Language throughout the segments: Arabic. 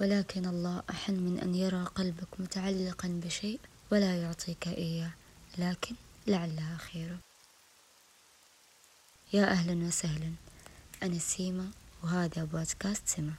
ولكن الله أحن من أن يرى قلبك متعلقا بشيء ولا يعطيك إياه لكن لعلها خيره يا أهلا وسهلا. أنا سيما وهذا بودكاست سما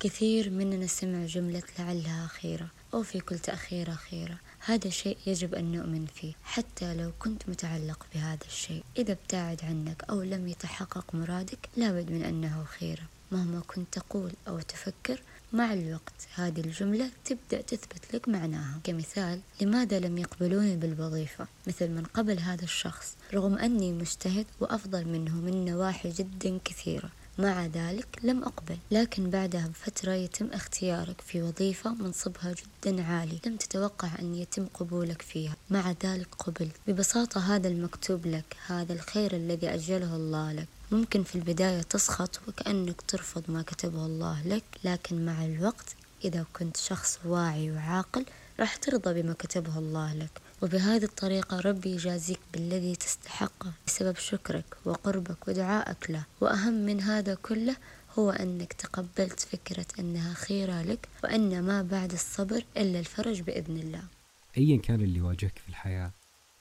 كثير مننا سمع جملة لعلها خيرة أو في كل تأخيرة خيرة هذا شيء يجب أن نؤمن فيه حتى لو كنت متعلق بهذا الشيء. إذا ابتعد عنك أو لم يتحقق مرادك لابد من أنه خيرة مهما كنت تقول أو تفكر مع الوقت هذه الجملة تبدأ تثبت لك معناها. كمثال لماذا لم يقبلوني بالوظيفة؟ مثل من قبل هذا الشخص رغم أني مجتهد وأفضل منه من نواحي جدا كثيرة. مع ذلك لم أقبل لكن بعدها بفترة يتم اختيارك في وظيفة منصبها جدا عالي لم تتوقع أن يتم قبولك فيها. مع ذلك قبلت. ببساطة هذا المكتوب لك هذا الخير الذي أجله الله لك. ممكن في البداية تسخط وكأنك ترفض ما كتبه الله لك لكن مع الوقت إذا كنت شخص واعي وعاقل راح ترضى بما كتبه الله لك. وبهذه الطريقة ربي يجازيك بالذي تستحقه بسبب شكرك وقربك ودعائك له. وأهم من هذا كله هو أنك تقبلت فكرة أنها خيرة لك وأن ما بعد الصبر إلا الفرج بإذن الله. أيا كان اللي واجهك في الحياة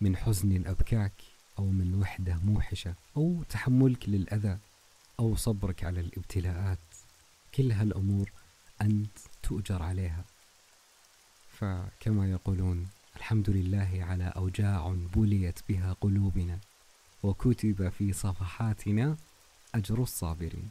من حزن أبكاك أو من وحدة موحشة أو تحملك للأذى أو صبرك على الابتلاءات كل هالأمور أنت تؤجر عليها. فكما يقولون الحمد لله على أوجاع بليت بها قلوبنا وكتب في صفحاتنا أجر الصابرين.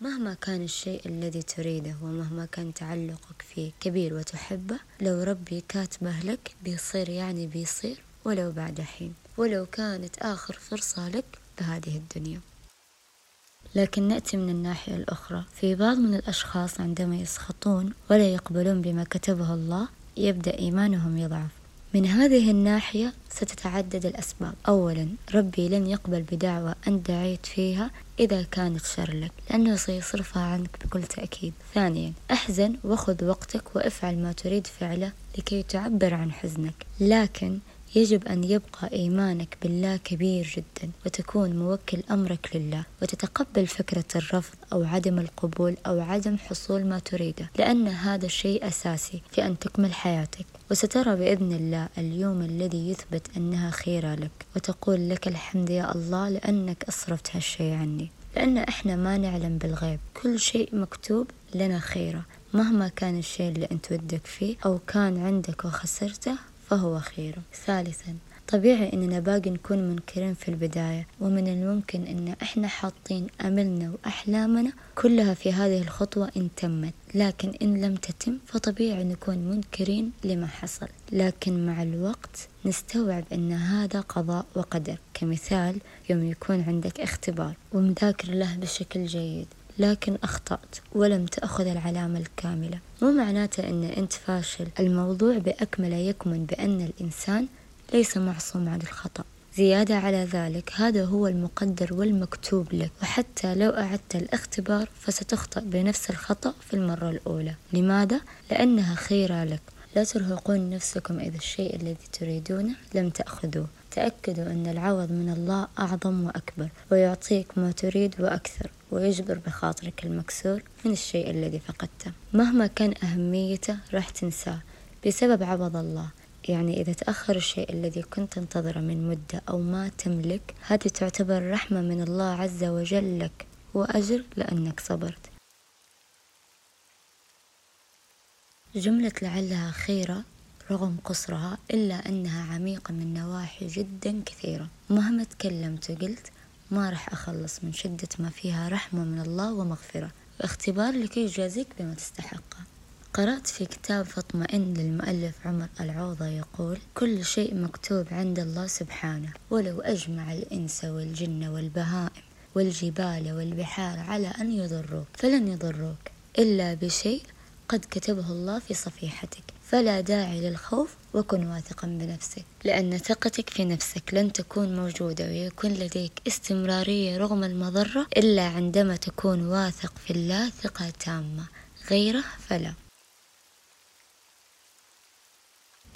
مهما كان الشيء الذي تريده ومهما كان تعلقك فيه كبير وتحبه لو ربي كاتبه لك بيصير يعني بيصير ولو بعد حين ولو كانت آخر فرصة لك بهذه الدنيا. لكن نأتي من الناحية الأخرى. في بعض من الأشخاص عندما يسخطون ولا يقبلون بما كتبه الله يبدأ إيمانهم يضعف. من هذه الناحية ستتعدد الأسباب. أولا ربي لن يقبل بدعوة أنت دعيت فيها إذا كانت شر لك لأنه سيصرفها عنك بكل تأكيد. ثانيا أحزن وخذ وقتك وافعل ما تريد فعله لكي تعبر عن حزنك. لكن يجب أن يبقى إيمانك بالله كبير جدا وتكون موكل أمرك لله وتتقبل فكرة الرفض أو عدم القبول أو عدم حصول ما تريده لأن هذا شيء أساسي في أن تكمل حياتك. وسترى بإذن الله اليوم الذي يثبت أنها خيرة لك وتقول لك الحمد يا الله لأنك أصرفت هالشيء عني. لأن إحنا ما نعلم بالغيب كل شيء مكتوب لنا خيرة مهما كان الشيء اللي أنت ودك فيه أو كان عندك وخسرته فهو خير. ثالثا طبيعي إننا باقي نكون منكرين في البداية ومن الممكن إن إحنا حاطين أملنا وأحلامنا كلها في هذه الخطوة إن تمت. لكن إن لم تتم فطبيعي نكون منكرين لما حصل. لكن مع الوقت نستوعب أن هذا قضاء وقدر. كمثال يوم يكون عندك اختبار ومذاكر له بشكل جيد. لكن أخطأت ولم تأخذ العلامة الكاملة. مو معناته أن أنت فاشل. الموضوع بأكمله يكمن بأن الإنسان ليس معصوم عن الخطأ. زيادة على ذلك هذا هو المقدر والمكتوب لك. وحتى لو أعدت الاختبار فستخطأ بنفس الخطأ في المرة الأولى. لماذا؟ لأنها خيرة لك. لا ترهقون نفسكم إذا الشيء الذي تريدونه لم تأخذوه. تأكدوا أن العوض من الله أعظم وأكبر ويعطيك ما تريد وأكثر ويجبر بخاطرك المكسور من الشيء الذي فقدته. مهما كان أهميته راح تنساه بسبب عوض الله. يعني إذا تأخر الشيء الذي كنت تنتظره من مدة أو ما تملك هذه تعتبر رحمة من الله عز وجل لك وأجر لأنك صبرت. جملة لعلها خيرة رغم قصرها إلا أنها عميقة من نواحي جدا كثيرة. مهما تكلمت وقلت ما راح أخلص من شدة ما فيها رحمة من الله ومغفرة. واختبار لكي يجازيك بما تستحقه قرأت في كتاب فاطمئن للمؤلف عمر العوضة يقول كل شيء مكتوب عند الله سبحانه ولو أجمع الإنس والجن والبهائم والجبال والبحار على أن يضروك فلن يضروك إلا بشيء قد كتبه الله في صفيحتك. فلا داعي للخوف وكن واثقا بنفسك. لأن ثقتك في نفسك لن تكون موجودة ويكون لديك استمرارية رغم المضرة إلا عندما تكون واثق في الله ثقة تامة. غيره فلا.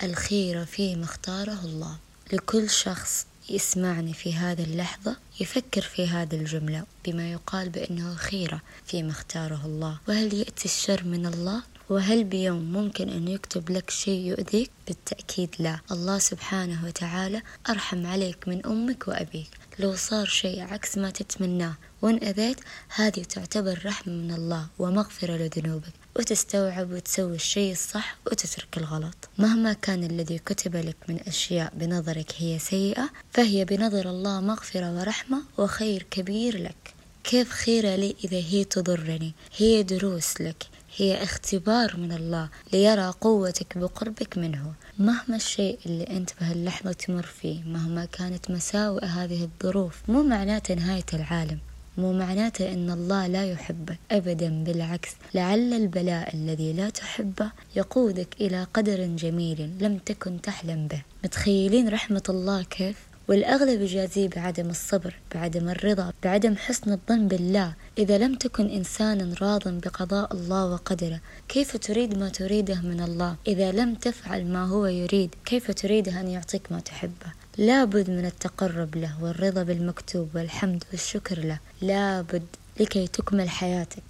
الخير فيما اختاره الله. لكل شخص يسمعني في هذه اللحظة يفكر في هذه الجملة بما يقال بأنه خيرة فيما اختاره الله. وهل يأتي الشر من الله؟ وهل بيوم ممكن أن يكتب لك شيء يؤذيك؟ بالتأكيد لا. الله سبحانه وتعالى أرحم عليك من أمك وأبيك. لو صار شيء عكس ما تتمناه وإن أذيت هذه تعتبر رحمة من الله ومغفرة لذنوبك. وتستوعب وتسوي الشيء الصح وتترك الغلط. مهما كان الذي كتب لك من أشياء بنظرك هي سيئة فهي بنظر الله مغفرة ورحمة وخير كبير لك. كيف خيرة لي إذا هي تضرني؟ هي دروس لك. هي اختبار من الله ليرى قوتك بقربك منه. مهما الشيء اللي أنت بهاللحظة تمر فيه مهما كانت مساوئ هذه الظروف مو معناته نهاية العالم. مو معناته أن الله لا يحبك. أبدا بالعكس. لعل البلاء الذي لا تحبه يقودك إلى قدر جميل لم تكن تحلم به. متخيلين رحمة الله كيف؟ والأغلب يجازيه بعدم الصبر بعدم الرضا بعدم حسن الظن بالله. إذا لم تكن إنسانا راض بقضاء الله وقدره كيف تريد ما تريده من الله؟ إذا لم تفعل ما هو يريد كيف تريده أن يعطيك ما تحبه؟ لابد من التقرب له والرضا بالمكتوب والحمد والشكر له. لابد لكي تكمل حياتك.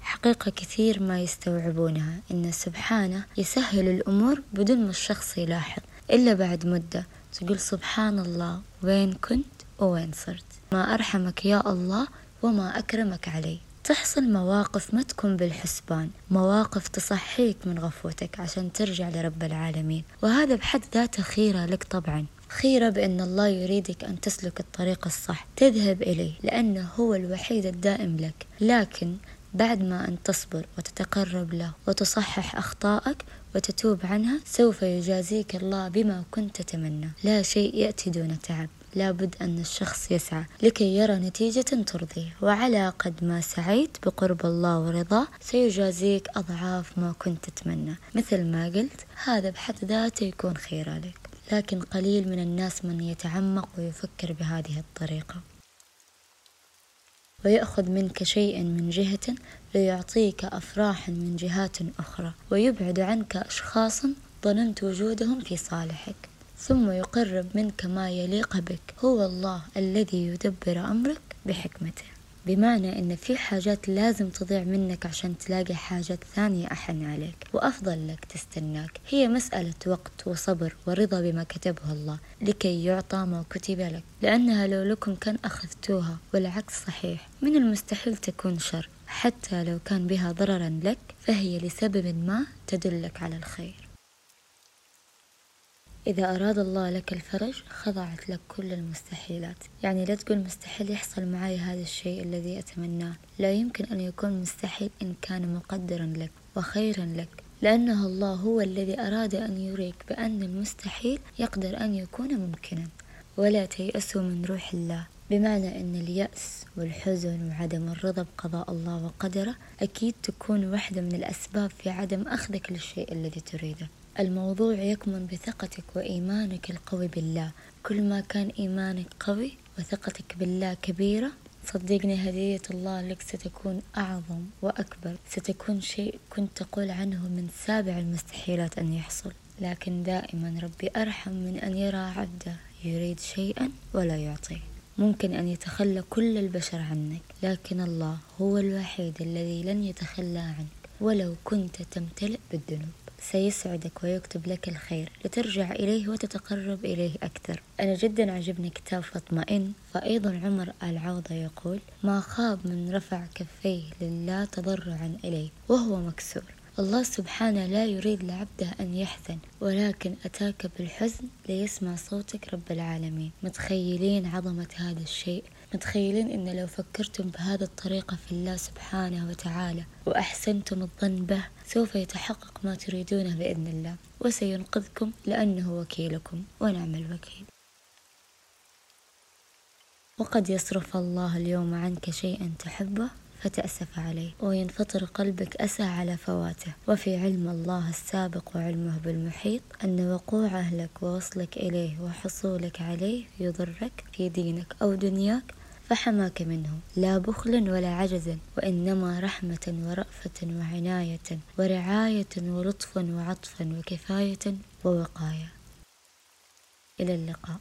حقيقة كثير ما يستوعبونها إن سبحانه يسهل الأمور بدون ما الشخص يلاحظ. إلا بعد مدة تقول سبحان الله وين كنت ووين صرت؟ ما أرحمك يا الله وما أكرمك علي تحصل مواقف ما تكون بالحسبان مواقف تصحيك من غفوتك عشان ترجع لرب العالمين. وهذا بحد ذاته خيرة لك طبعا. خيرة بأن الله يريدك أن تسلك الطريق الصح. تذهب إليه لأنه هو الوحيد الدائم لك. لكن بعد ما أن تصبر وتتقرب له وتصحح أخطائك وتتوب عنها سوف يجازيك الله بما كنت تتمنى. لا شيء يأتي دون تعب. لابد أن الشخص يسعى لكي يرى نتيجة ترضيه. وعلى قد ما سعيت بقرب الله ورضاه سيجازيك أضعاف ما كنت تتمنى مثل ما قلت هذا بحد ذاته يكون خير لك. لكن قليل من الناس من يتعمق ويفكر بهذه الطريقة. ويأخذ منك شيئا من جهة ليعطيك أفراحا من جهات أخرى. ويبعد عنك أشخاصا ظننت وجودهم في صالحك. ثم يقرب منك ما يليق بك. هو الله الذي يدبر أمرك بحكمته. بمعنى إن في حاجات لازم تضيع منك عشان تلاقي حاجات ثانية أحن عليك وأفضل لك تستناك. هي مسألة وقت وصبر ورضا بما كتبه الله لكي يعطى ما كتب لك. لأنها لو لكم كان أخذتوها والعكس صحيح. من المستحيل تكون شر. حتى لو كان بها ضررا لك فهي لسبب ما تدلك على الخير. إذا أراد الله لك الفرج خضعت لك كل المستحيلات. يعني لا تقول مستحيل يحصل معي هذا الشيء الذي أتمناه. لا يمكن أن يكون مستحيل إن كان مقدرا لك وخيرا لك لأنه الله هو الذي أراد أن يريك بأن المستحيل يقدر أن يكون ممكنا. ولا تيأسوا من روح الله. بمعنى أن اليأس والحزن وعدم الرضا بقضاء الله وقدره أكيد تكون واحدة من الأسباب في عدم أخذك للشيء الذي تريده. الموضوع يكمن بثقتك وإيمانك القوي بالله. كل ما كان إيمانك قوي وثقتك بالله كبيرة صدقني هدية الله لك ستكون أعظم وأكبر. ستكون شيء كنت تقول عنه من سابع المستحيلات أن يحصل. لكن دائما ربي أرحم من أن يرى عبده يريد شيئا ولا يعطيه. ممكن أن يتخلى كل البشر عنك لكن الله هو الوحيد الذي لن يتخلى عنك ولو كنت تمتلئ بالذنوب. سيسعدك ويكتب لك الخير. لترجع إليه وتتقرب إليه أكثر. أنا جدا عجبني كتاب فاطمئن فأيضا عمر العوضة يقول ما خاب من رفع كفيه لله تضرعا إليه. وهو مكسور. الله سبحانه لا يريد لعبده أن يحزن ولكن أتاك بالحزن ليسمع صوتك رب العالمين. متخيلين عظمة هذا الشيء؟ متخيلين إن لو فكرتم بهذه الطريقة في الله سبحانه وتعالى وأحسنتم الظن به سوف يتحقق ما تريدونه بإذن الله. وسينقذكم لأنه وكيلكم ونعم الوكيل. وقد يصرف الله اليوم عنك شيئا تحبه فتأسف عليه وينفطر قلبك أسى على فواته. وفي علم الله السابق وعلمه بالمحيط أن وقوعه لك ووصلك إليه وحصولك عليه يضرك في دينك أو دنياك فحماك منه. لا بخل ولا عجز وإنما رحمة ورأفة وعناية ورعاية ولطف وعطف وكفاية ووقاية. إلى اللقاء.